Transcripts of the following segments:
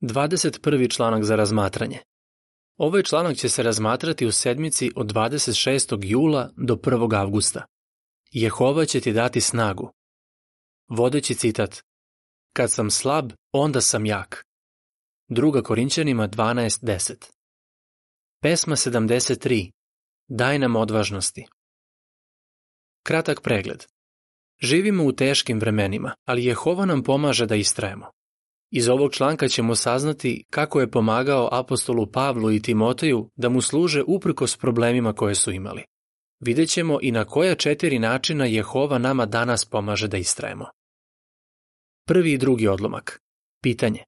21. članak za razmatranje. Ovaj članak će se razmatrati u sedmici od 26. jula do 1. avgusta. Jehova će ti dati snagu. Vodeći citat. Kad sam slab, onda sam jak. Druga Korinćanima 12.10. Pesma 73. Daj nam odvažnosti. Kratak pregled. Živimo u teškim vremenima, ali Jehova nam pomaže da istrajemo. Iz ovog članka ćemo saznati kako je pomagao apostolu Pavlu i Timoteju da mu služe uprkos problemima koje su imali. Vidjet ćemo i na koja četiri načina Jehova nama danas pomaže da istrajemo. Prvi i drugi odlomak. Pitanje.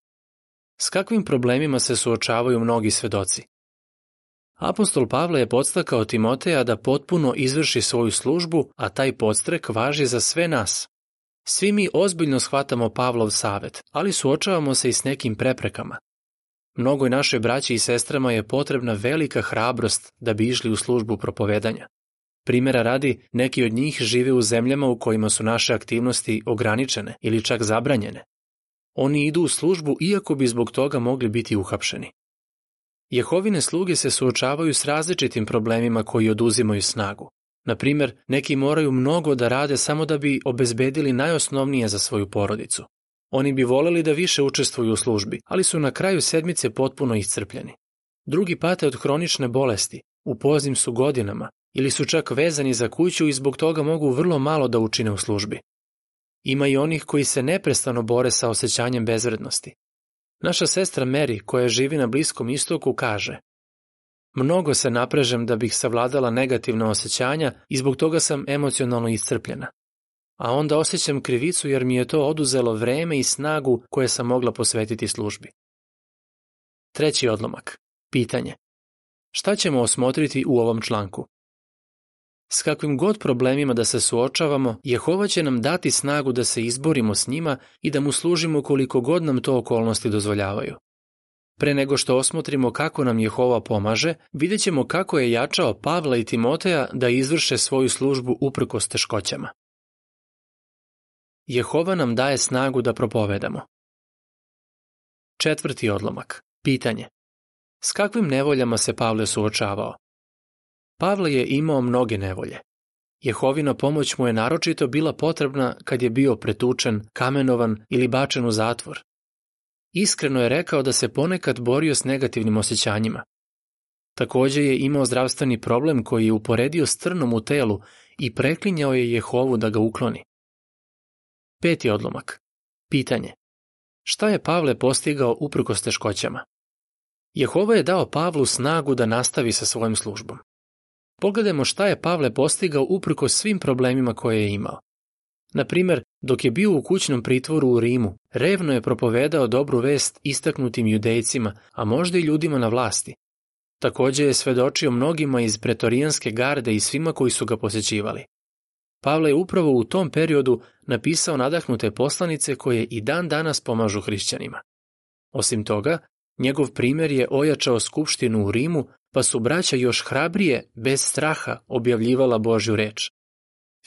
S kakvim problemima se suočavaju mnogi svedoci? Apostol Pavle je podstakao Timoteja da potpuno izvrši svoju službu, a taj podstrek važi za sve nas. Svi mi ozbiljno shvatamo Pavlov savet, ali suočavamo se i s nekim preprekama. Mnogoj naše braći i sestrama je potrebna velika hrabrost da bi išli u službu propovedanja. Primera radi, neki od njih žive u zemljama u kojima su naše aktivnosti ograničene ili čak zabranjene. Oni idu u službu iako bi zbog toga mogli biti uhapšeni. Jehovine sluge se suočavaju s različitim problemima koji oduzimaju snagu. Na primer, neki moraju mnogo da rade samo da bi obezbedili najosnovnije za svoju porodicu. Oni bi voleli da više učestvuju u službi, ali su na kraju sedmice potpuno iscrpljeni. Drugi pate od hronične bolesti, u poznim su godinama ili su čak vezani za kuću i zbog toga mogu vrlo malo da učine u službi. Ima i onih koji se neprestano bore sa osjećanjem bezvrednosti. Naša sestra Mary, koja živi na Bliskom istoku, kaže Mnogo se naprežem da bih savladala negativna osjećanja i zbog toga sam emocionalno iscrpljena. A onda osjećam krivicu jer mi je to oduzelo vreme i snagu koje sam mogla posvetiti službi. Treći odlomak. Pitanje. Šta ćemo osmotriti u ovom članku? S kakvim god problemima da se suočavamo, Jehova će nam dati snagu da se izborimo s njima i da mu služimo koliko god nam to okolnosti dozvoljavaju. Pre nego što osmotrimo kako nam Jehova pomaže, vidjet ćemo kako je jačao Pavla i Timoteja da izvrše svoju službu uprkos teškoćama. Jehova nam daje snagu da propovedamo. Četvrti odlomak. Pitanje. S kakvim nevoljama se Pavle suočavao? Pavle je imao mnoge nevolje. Jehovina pomoć mu je naročito bila potrebna kad je bio pretučen, kamenovan ili bačen u zatvor. Iskreno je rekao da se ponekad borio s negativnim osjećanjima. Takođe je imao zdravstveni problem koji je uporedio s trnom u telu i preklinjao je Jehovu da ga ukloni. Peti odlomak. Pitanje. Šta je Pavle postigao uprkos teškoćama? Jehova je dao Pavlu snagu da nastavi sa svojom službom. Pogledajmo šta je Pavle postigao uprko svim problemima koje je imao. Na primer, dok je bio u kućnom pritvoru u Rimu, revno je propovedao dobru vest istaknutim judejcima, a možda i ljudima na vlasti. Takođe je svedočio mnogima iz pretorijanske garde i svima koji su ga posećivali. Pavle je upravo u tom periodu napisao nadahnute poslanice koje i dan danas pomažu hrišćanima. Osim toga, njegov primer je ojačao skupštinu u Rimu pa su braća još hrabrije, bez straha, objavljivala Božju reč.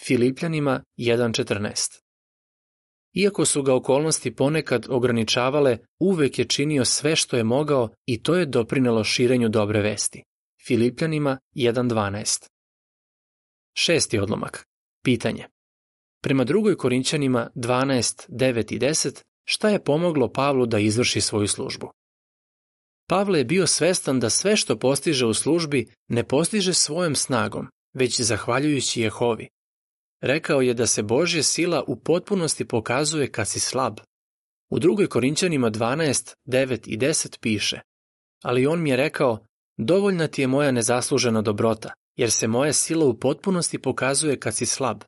Filipljanima 1.14 Iako su ga okolnosti ponekad ograničavale, uvek je činio sve što je mogao i to je doprinelo širenju dobre vesti. Filipljanima 1.12 Šesti odlomak. Pitanje. Prema drugoj Korinćanima 12, 9 i 10, šta je pomoglo Pavlu da izvrši svoju službu? Pavle je bio svestan da sve što postiže u službi ne postiže svojom snagom, već zahvaljujući Jehovi. Rekao je da se Božja sila u potpunosti pokazuje kad si slab. U drugoj Korinćanima 12, 9 i 10 piše Ali on mi je rekao, dovoljna ti je moja nezaslužena dobrota, jer se moja sila u potpunosti pokazuje kad si slab.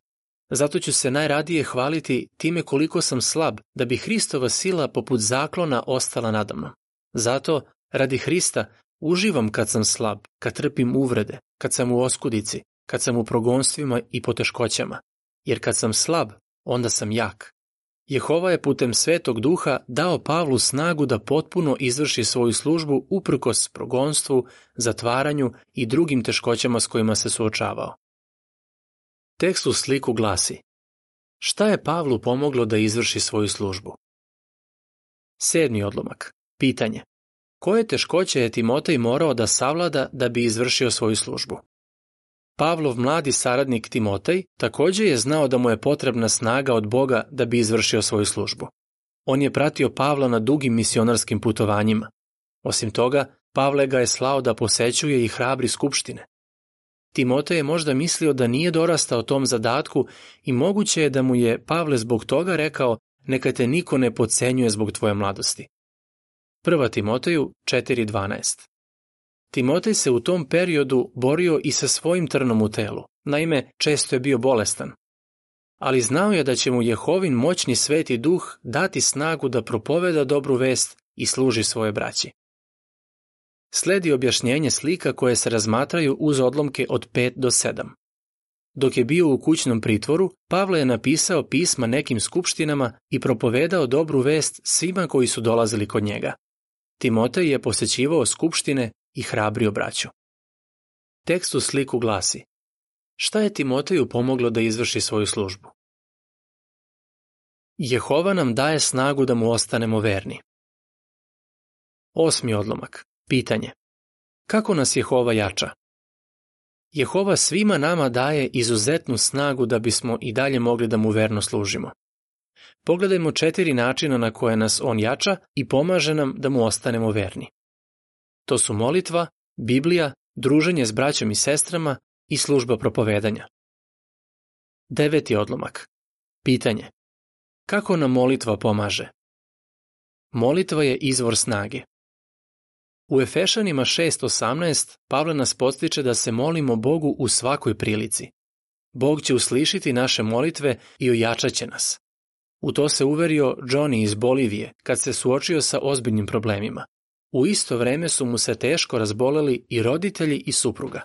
Zato ću se najradije hvaliti time koliko sam slab, da bi Hristova sila poput zaklona ostala nadamnom. Zato, Radi Hrista uživam kad sam slab, kad trpim uvrede, kad sam u oskudici, kad sam u progonstvima i poteškoćama. Jer kad sam slab, onda sam jak. Jehova je putem Svetog Duha dao Pavlu snagu da potpuno izvrši svoju službu uprkos progonstvu, zatvaranju i drugim teškoćama s kojima se suočavao. Tekst u sliku glasi Šta je Pavlu pomoglo da izvrši svoju službu? Sedmi odlomak. Pitanje. Koje teškoće je Timotej morao da savlada da bi izvršio svoju službu? Pavlov mladi saradnik Timotej također je znao da mu je potrebna snaga od Boga da bi izvršio svoju službu. On je pratio Pavla na dugim misionarskim putovanjima. Osim toga, Pavle ga je slao da posećuje i hrabri skupštine. Timotej je možda mislio da nije dorastao tom zadatku i moguće je da mu je Pavle zbog toga rekao neka te niko ne podcenjuje zbog tvoje mladosti. Prva Timoteju 4.12 Timotej se u tom periodu borio i sa svojim trnom u telu, naime često je bio bolestan. Ali znao je da će mu Jehovin moćni sveti duh dati snagu da propoveda dobru vest i služi svoje braći. Sledi objašnjenje slika koje se razmatraju uz odlomke od 5 do 7. Dok je bio u kućnom pritvoru, Pavle je napisao pisma nekim skupštinama i propovedao dobru vest svima koji su dolazili kod njega. Timotej je posećivao skupštine i hrabrio braću. Tekst u sliku glasi Šta je Timoteju pomoglo da izvrši svoju službu? Jehova nam daje snagu da mu ostanemo verni. Osmi odlomak. Pitanje. Kako nas Jehova jača? Jehova svima nama daje izuzetnu snagu da bismo i dalje mogli da mu verno služimo. Pogledajmo četiri načina na koje nas On jača i pomaže nam da mu ostanemo verni. To su molitva, Biblija, druženje s braćom i sestrama i služba propovedanja. Deveti odlomak. Pitanje. Kako nam molitva pomaže? Molitva je izvor snage. U Efešanima 6.18 Pavle nas podstiče da se molimo Bogu u svakoj prilici. Bog će uslišiti naše molitve i ojačat će nas. U to se uverio Johnny iz Bolivije kad se suočio sa ozbiljnim problemima. U isto vreme su mu se teško razboleli i roditelji i supruga.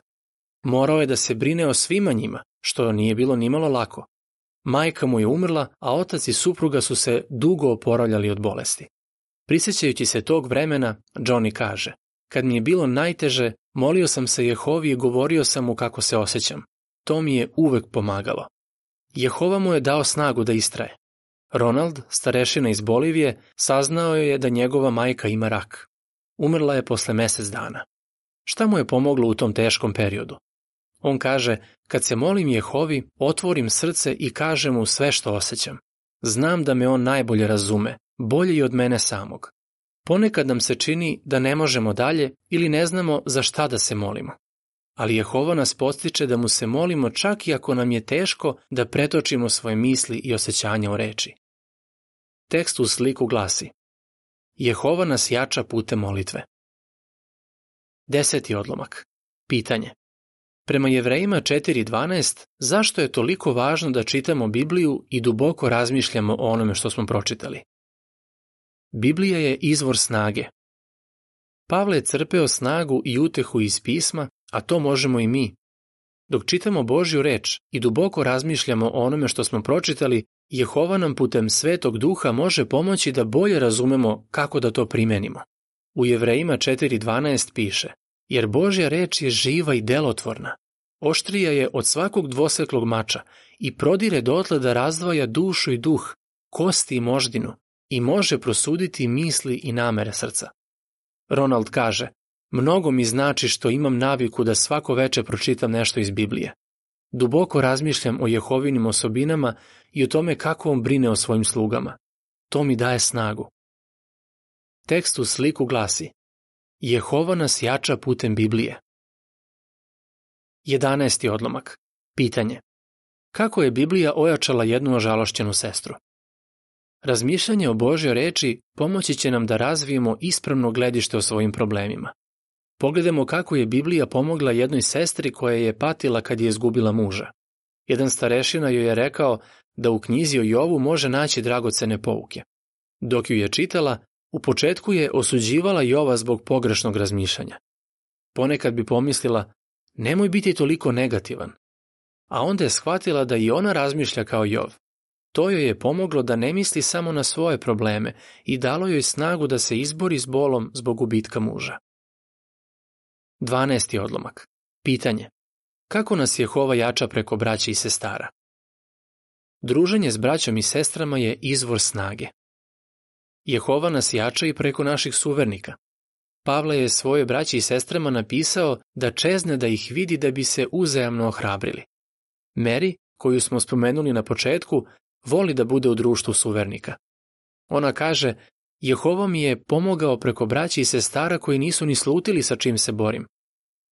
Morao je da se brine o svima njima, što nije bilo nimalo lako. Majka mu je umrla, a otac i supruga su se dugo oporavljali od bolesti. Prisjećajući se tog vremena, Johnny kaže, kad mi je bilo najteže, molio sam se Jehovi i govorio sam mu kako se osjećam. To mi je uvek pomagalo. Jehova mu je dao snagu da istraje. Ronald, starešina iz Bolivije, saznao je da njegova majka ima rak. Umrla je posle mesec dana. Šta mu je pomoglo u tom teškom periodu? On kaže, kad se molim Jehovi, otvorim srce i kažem mu sve što osjećam. Znam da me on najbolje razume, bolje i od mene samog. Ponekad nam se čini da ne možemo dalje ili ne znamo za šta da se molimo. Ali Jehova nas postiče da mu se molimo čak i ako nam je teško da pretočimo svoje misli i osjećanja u reči. Tekst u sliku glasi Jehova nas jača putem molitve. Deseti odlomak. Pitanje. Prema Jevrejima 4.12, zašto je toliko važno da čitamo Bibliju i duboko razmišljamo o onome što smo pročitali? Biblija je izvor snage. Pavle je crpeo snagu i utehu iz pisma, a to možemo i mi. Dok čitamo Božju reč i duboko razmišljamo o onome što smo pročitali, Jehova nam putem Svetog Duha može pomoći da bolje razumemo kako da to primenimo. U Jevrejima 4.12 piše Jer Božja reč je živa i delotvorna. Oštrija je od svakog dvoseklog mača i prodire dotle da razdvaja dušu i duh, kosti i moždinu i može prosuditi misli i namere srca. Ronald kaže, mnogo mi znači što imam naviku da svako veče pročitam nešto iz Biblije. Duboko razmišljam o Jehovinim osobinama i o tome kako on brine o svojim slugama. To mi daje snagu. Tekst u sliku glasi Jehova nas jača putem Biblije. 11. odlomak. Pitanje. Kako je Biblija ojačala jednu ožalošćenu sestru? Razmišljanje o Božjoj reči pomoći će nam da razvijemo ispravno gledište o svojim problemima. Pogledajmo kako je Biblija pomogla jednoj sestri koja je patila kad je izgubila muža. Jedan starešina joj je rekao da u knjizi o Jovu može naći dragocene pouke. Dok ju je čitala, u početku je osuđivala Jova zbog pogrešnog razmišljanja. Ponekad bi pomislila, nemoj biti toliko negativan. A onda je shvatila da i ona razmišlja kao Jov. To joj je pomoglo da ne misli samo na svoje probleme i dalo joj snagu da se izbori s bolom zbog gubitka muža. 12. odlomak. Pitanje. Kako nas Jehova jača preko braća i sestara? Druženje s braćom i sestrama je izvor snage. Jehova nas jača i preko naših suvernika. Pavle je svoje braći i sestrama napisao da čezne da ih vidi da bi se uzajamno ohrabrili. Meri, koju smo spomenuli na početku, voli da bude u društvu suvernika. Ona kaže, Jehova mi je pomogao preko braći i sestara koji nisu ni slutili sa čim se borim.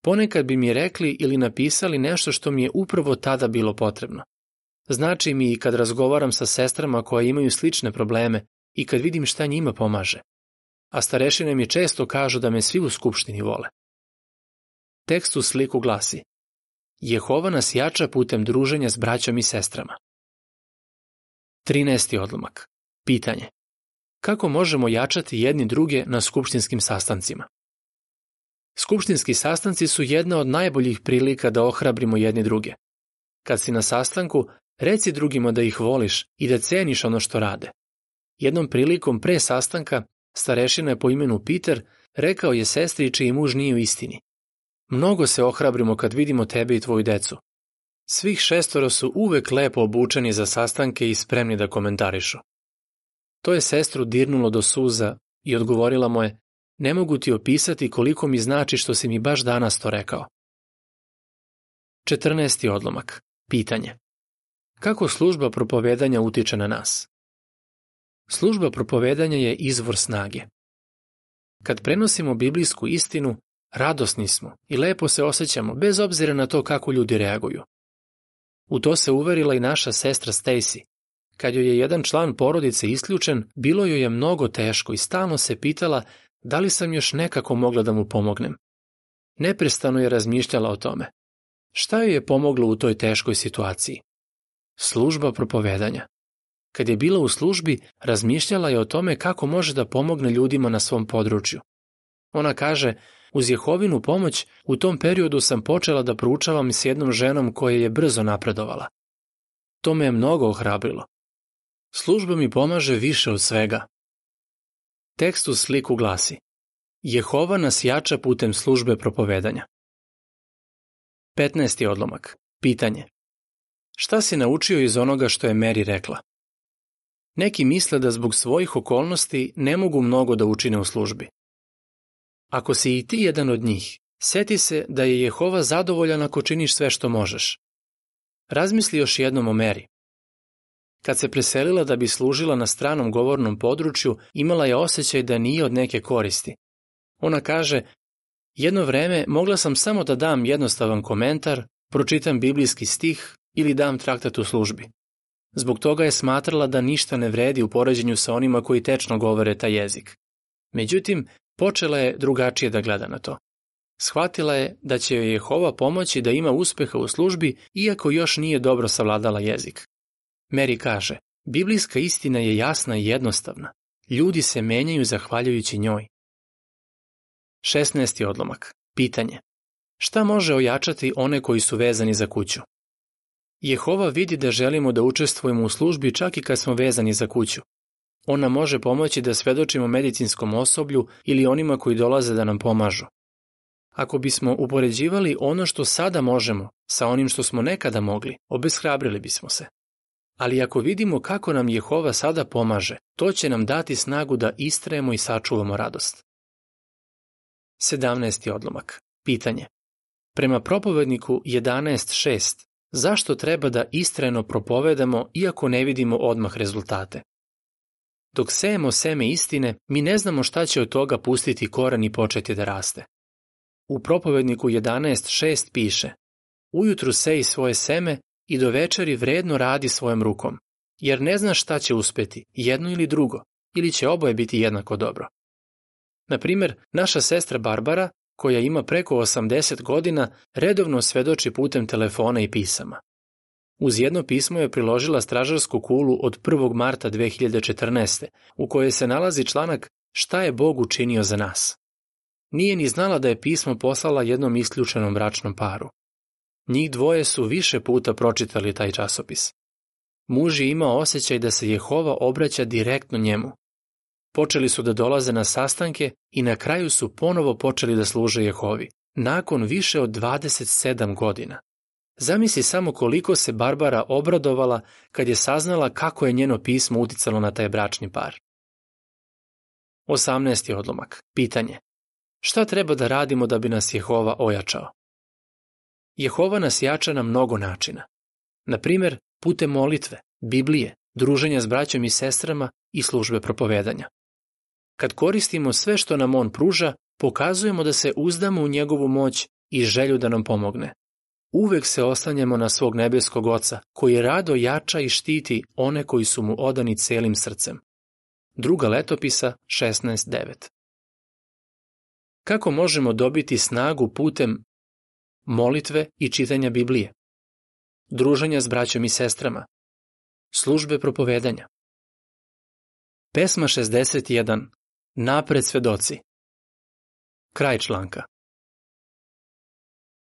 Ponekad bi mi rekli ili napisali nešto što mi je upravo tada bilo potrebno. Znači mi i kad razgovaram sa sestrama koje imaju slične probleme i kad vidim šta njima pomaže. A starešine mi često kažu da me svi u skupštini vole. Tekst u sliku glasi Jehova nas jača putem druženja s braćom i sestrama. 13. odlomak. Pitanje. Kako možemo jačati jedni druge na skupštinskim sastancima? Skupštinski sastanci su jedna od najboljih prilika da ohrabrimo jedni druge. Kad si na sastanku, reci drugima da ih voliš i da ceniš ono što rade. Jednom prilikom pre sastanka, starešina je po imenu Peter rekao je sestri čiji muž nije u istini. Mnogo se ohrabrimo kad vidimo tebe i tvoju decu. Svih šestoro su uvek lepo obučeni za sastanke i spremni da komentarišu. To je sestru dirnulo do suza i odgovorila mu je, ne mogu ti opisati koliko mi znači što si mi baš danas to rekao. 14. odlomak. Pitanje. Kako služba propovedanja utiče na nas? Služba propovedanja je izvor snage. Kad prenosimo biblijsku istinu, radosni smo i lepo se osjećamo bez obzira na to kako ljudi reaguju. U to se uverila i naša sestra Stacy. Kad joj je jedan član porodice isključen, bilo joj je mnogo teško i stalno se pitala da li sam još nekako mogla da mu pomognem. Neprestano je razmišljala o tome. Šta joj je pomoglo u toj teškoj situaciji? Služba propovedanja. Kad je bila u službi, razmišljala je o tome kako može da pomogne ljudima na svom području. Ona kaže, uz Jehovinu pomoć, u tom periodu sam počela da proučavam s jednom ženom koja je brzo napredovala. To me je mnogo ohrabrilo. Služba mi pomaže više od svega. Tekst u sliku glasi Jehova nas jača putem službe propovedanja. 15. odlomak. Pitanje. Šta si naučio iz onoga što je Mary rekla? Neki misle da zbog svojih okolnosti ne mogu mnogo da učine u službi. Ako si i ti jedan od njih, seti se da je Jehova zadovoljan ako činiš sve što možeš. Razmisli još jednom o Meri. Kad se preselila da bi služila na stranom govornom području, imala je osjećaj da nije od neke koristi. Ona kaže, jedno vreme mogla sam samo da dam jednostavan komentar, pročitam biblijski stih ili dam traktat u službi. Zbog toga je smatrala da ništa ne vredi u poređenju sa onima koji tečno govore taj jezik. Međutim, počela je drugačije da gleda na to. Shvatila je da će joj Jehova pomoći da ima uspeha u službi iako još nije dobro savladala jezik. Mary kaže, biblijska istina je jasna i jednostavna. Ljudi se menjaju zahvaljujući njoj. 16. odlomak. Pitanje. Šta može ojačati one koji su vezani za kuću? Jehova vidi da želimo da učestvujemo u službi čak i kad smo vezani za kuću. Ona može pomoći da svedočimo medicinskom osoblju ili onima koji dolaze da nam pomažu. Ako bismo upoređivali ono što sada možemo sa onim što smo nekada mogli, obeshrabrili bismo se. Ali ako vidimo kako nam Jehova sada pomaže, to će nam dati snagu da istrajemo i sačuvamo radost. 17. odlomak. Pitanje. Prema propovedniku 11.6 Zašto treba da istrajno propovedamo iako ne vidimo odmah rezultate? Dok sejemo seme istine, mi ne znamo šta će od toga pustiti koran i početi da raste. U propovedniku 11.6 piše Ujutru seji svoje seme i do večeri vredno radi svojom rukom, jer ne znaš šta će uspeti, jedno ili drugo, ili će oboje biti jednako dobro. Na primer, naša sestra Barbara koja ima preko 80 godina, redovno svedoči putem telefona i pisama. Uz jedno pismo je priložila stražarsku kulu od 1. marta 2014. u kojoj se nalazi članak Šta je Bog učinio za nas? Nije ni znala da je pismo poslala jednom isključenom bračnom paru. Njih dvoje su više puta pročitali taj časopis. Muž je imao osjećaj da se Jehova obraća direktno njemu, Počeli su da dolaze na sastanke i na kraju su ponovo počeli da služe Jehovi, nakon više od 27 godina. Zamisli samo koliko se Barbara obradovala kad je saznala kako je njeno pismo uticalo na taj bračni par. 18. odlomak. Pitanje. Šta treba da radimo da bi nas Jehova ojačao? Jehova nas jača na mnogo načina. Na primer, putem molitve, Biblije, druženja s braćom i sestrama i službe propovedanja. Kad koristimo sve što nam On pruža, pokazujemo da se uzdamo u njegovu moć i želju da nam pomogne. Uvek se oslanjamo na svog nebeskog oca, koji rado jača i štiti one koji su mu odani celim srcem. Druga letopisa 16.9 Kako možemo dobiti snagu putem molitve i čitanja Biblije? Druženja s braćom i sestrama? Službe propovedanja? Pesma 61. Napred svedoci Kraj članka